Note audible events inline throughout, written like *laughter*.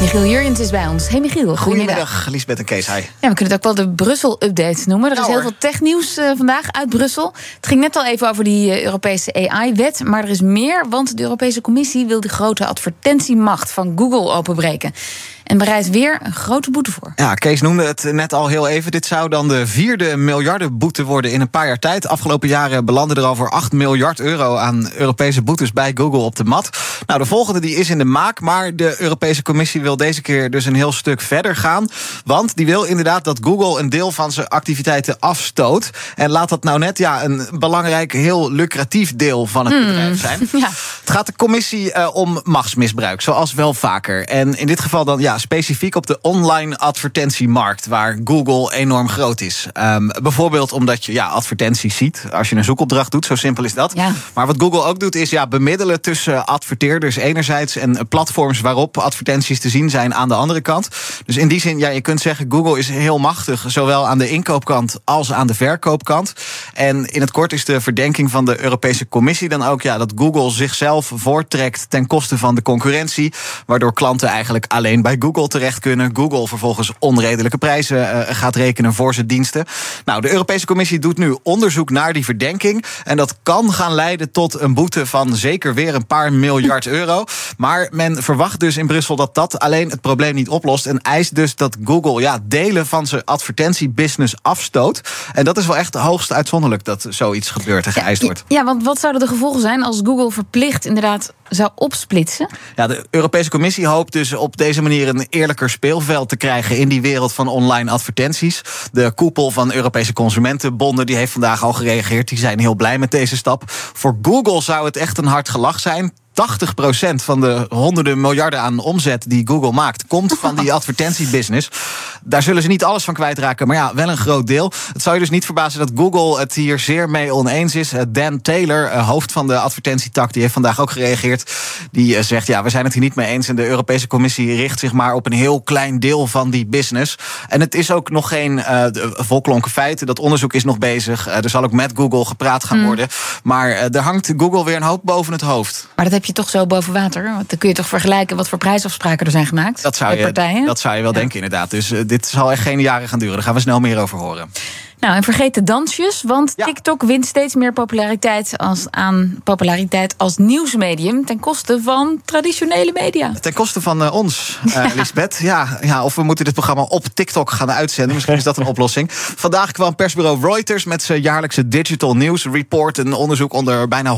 Michiel Jurjens is bij ons. Hey Michiel, goedemiddag. Goedemiddag, Lisbeth en Kees. Hi. Ja, we kunnen het ook wel de Brussel-update noemen. Er is heel hoor. veel technieuws eh, vandaag uit Brussel. Het ging net al even over die eh, Europese AI-wet. Maar er is meer, want de Europese Commissie wil de grote advertentiemacht van Google openbreken. En bereidt weer een grote boete voor. Ja, Kees noemde het net al heel even. Dit zou dan de vierde miljardenboete worden in een paar jaar tijd. Afgelopen jaren belanden er al voor 8 miljard euro aan Europese boetes bij Google op de mat. Nou, de volgende die is in de maak, maar de Europese Commissie wil deze keer dus een heel stuk verder gaan. Want die wil inderdaad dat Google een deel van zijn activiteiten afstoot. En laat dat nou net ja, een belangrijk, heel lucratief deel van het bedrijf zijn. *laughs* Ja. Het gaat de commissie eh, om machtsmisbruik, zoals wel vaker. En in dit geval dan ja, specifiek op de online advertentiemarkt, waar Google enorm groot is. Ehm, bijvoorbeeld omdat je ja, advertenties ziet als je een zoekopdracht doet, zo simpel is dat. Ja. Maar wat Google ook doet, is ja, bemiddelen tussen adverteerders enerzijds en platforms waarop advertenties te zien zijn aan de andere kant. Dus in die zin, ja, je kunt zeggen, Google is heel machtig, zowel aan de inkoopkant als aan de verkoopkant. En in het kort is de verdenking van de Europese Commissie dan ook ja, dat Google zichzelf voorttrekt ten koste van de concurrentie, waardoor klanten eigenlijk alleen bij Google terecht kunnen. Google vervolgens onredelijke prijzen eh, gaat rekenen voor zijn diensten. Nou, de Europese Commissie doet nu onderzoek naar die verdenking. En dat kan gaan leiden tot een boete van zeker weer een paar miljard euro. Maar men verwacht dus in Brussel dat dat alleen het probleem niet oplost. En eist dus dat Google ja, delen van zijn advertentiebusiness afstoot. En dat is wel echt hoogst uitzonderlijk dat zoiets gebeurt en geëist wordt. Ja, want wat zouden de gevolgen zijn als Google verplicht inderdaad zou opsplitsen? Ja, de Europese Commissie hoopt dus op deze manier een eerlijker speelveld te krijgen in die wereld van online advertenties. De koepel van Europese consumentenbonden die heeft vandaag al gereageerd. Die zijn heel blij met deze stap. Voor Google zou het echt een hard gelach zijn. 80% van de honderden miljarden aan omzet die Google maakt, komt van die *laughs* advertentiebusiness. Daar zullen ze niet alles van kwijtraken, maar ja, wel een groot deel. Het zou je dus niet verbazen dat Google het hier zeer mee oneens is. Eh, Dan Taylor, eh, hoofd van de advertentietak, die heeft vandaag ook gereageerd. Die eh, zegt: Ja, we zijn het hier niet mee eens. En de Europese Commissie richt zich maar op een heel klein deel van die business. En het is ook nog geen de- volklonken feit. Dat onderzoek is nog bezig. Er zal ook met Google gepraat gaan worden. Maar er hangt Google weer een hoop boven het hoofd. Maar dat heb je toch zo boven water? Want dan kun je toch vergelijken wat voor prijsafspraken er zijn gemaakt? Dat zou je, partijen? dat zou je wel Ja. denken, inderdaad. Dus eh, dit zal echt geen jaren gaan duren. Daar gaan we snel meer over horen. Nou, en vergeet de dansjes, want Ja. TikTok wint steeds meer populariteit als, aan populariteit als nieuwsmedium ten koste van traditionele media. Ten koste van eh, ons, eh *laughs* Lisbeth. Ja, ja, of we moeten dit programma op TikTok gaan uitzenden. Misschien is dat een oplossing. Vandaag kwam persbureau Reuters met zijn jaarlijkse Digital News Report. Een onderzoek onder bijna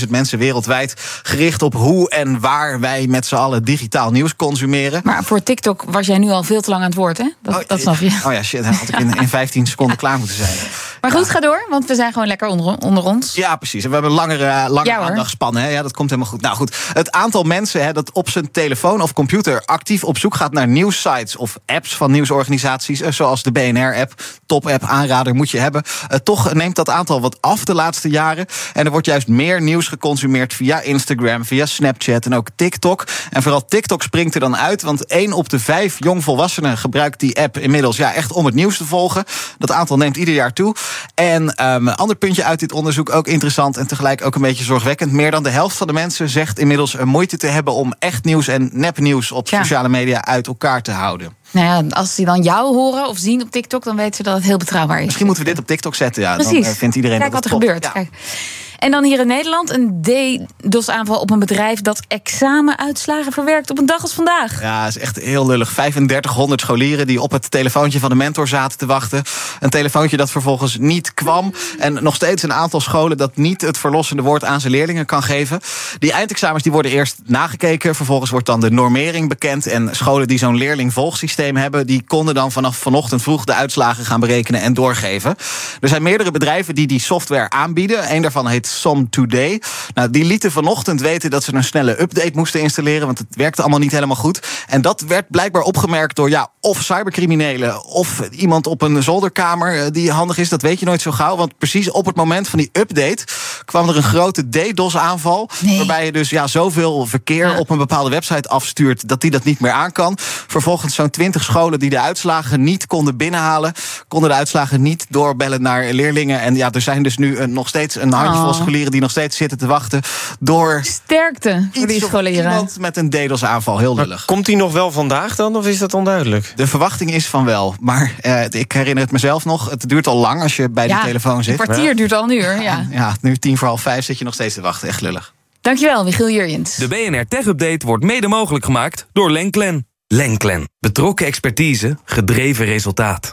100.000 mensen wereldwijd. Gericht op hoe en waar wij met z'n allen digitaal nieuws consumeren. Maar voor TikTok was jij nu al veel te lang aan het woord, hè? Dat, dat snap je. Oh ja, shit. Had ik in, in 15 seconden *laughs* klaar moeten zijn. Maar goed, ga door, want we zijn gewoon lekker onder, onder ons. Ja, precies. En we hebben een langere, langere Ja, hoor. aandachtspannen. Hè? Ja, dat komt helemaal goed. Nou goed, het aantal mensen hè, dat op zijn telefoon of computer actief op zoek gaat naar nieuwssites of apps van nieuwsorganisaties, eh, zoals de BNR-app, top-app, aanrader moet je hebben. eh, toch neemt dat aantal wat af de laatste jaren. En er wordt juist meer nieuws geconsumeerd via Instagram, via Snapchat en ook TikTok. En vooral TikTok springt er dan uit, want één op de vijf jongvolwassenen gebruikt die app inmiddels ja, echt om het nieuws te volgen. Dat aantal neemt ieder jaar toe. En ehm, een ander puntje uit dit onderzoek, ook interessant en tegelijk ook een beetje zorgwekkend. Meer dan de helft van de mensen zegt inmiddels moeite te hebben om echt nieuws en nepnieuws op Ja. sociale media uit elkaar te houden. Nou ja, als ze dan jou horen of zien op TikTok, dan weten ze dat het heel betrouwbaar is. Misschien moeten we dit op TikTok zetten. Ja, Precies. Dan eh, vindt iedereen Kijk dat wat er gebeurt. Ja. Kijk. En dan hier in Nederland een DDoS-aanval op een bedrijf dat examenuitslagen verwerkt op een dag als vandaag. Ja, dat is echt heel lullig. 3500 scholieren die op het telefoontje van de mentor zaten te wachten. Een telefoontje dat vervolgens niet kwam. En nog steeds een aantal scholen dat niet het verlossende woord aan zijn leerlingen kan geven. Die eindexamens die worden eerst nagekeken. Vervolgens wordt dan de normering bekend. En scholen die zo'n leerlingvolgsysteem hebben... die konden dan vanaf vanochtend vroeg de uitslagen gaan berekenen en doorgeven. Er zijn meerdere bedrijven die die software aanbieden. Eén daarvan heet website Some Today. Nou, die lieten vanochtend weten dat ze een snelle update moesten installeren, want het werkte allemaal niet helemaal goed. En dat werd blijkbaar opgemerkt door ja, of cybercriminelen of iemand op een zolderkamer eh, die handig is. Dat weet je nooit zo gauw, want precies op het moment van die update kwam er een grote DDoS-aanval, Nee. waarbij je dus ja, zoveel verkeer Ja. op een bepaalde website afstuurt dat die dat niet meer aan kan. Vervolgens zo'n 20 scholen die de uitslagen niet konden binnenhalen, konden de uitslagen niet doorbellen naar leerlingen. En ja, er zijn dus nu eh, nog steeds een handjevol. Scholieren die nog steeds zitten te wachten door Sterkte voor die scholieren. iemand met een DDoS-aanval. Heel Maar lullig. komt die nog wel vandaag dan, of is dat onduidelijk? De verwachting is van wel. Maar eh, ik herinner het mezelf nog. Het duurt al lang als je bij Ja, de telefoon Een zit. kwartier duurt al een uur. Ja. Ja, nu tien voor half vijf zit je nog steeds te wachten. Echt lullig. Dankjewel, Michiel Jurjens. De BNR Tech Update wordt mede mogelijk gemaakt door Lenklen. Lenklen. Betrokken expertise, gedreven resultaat.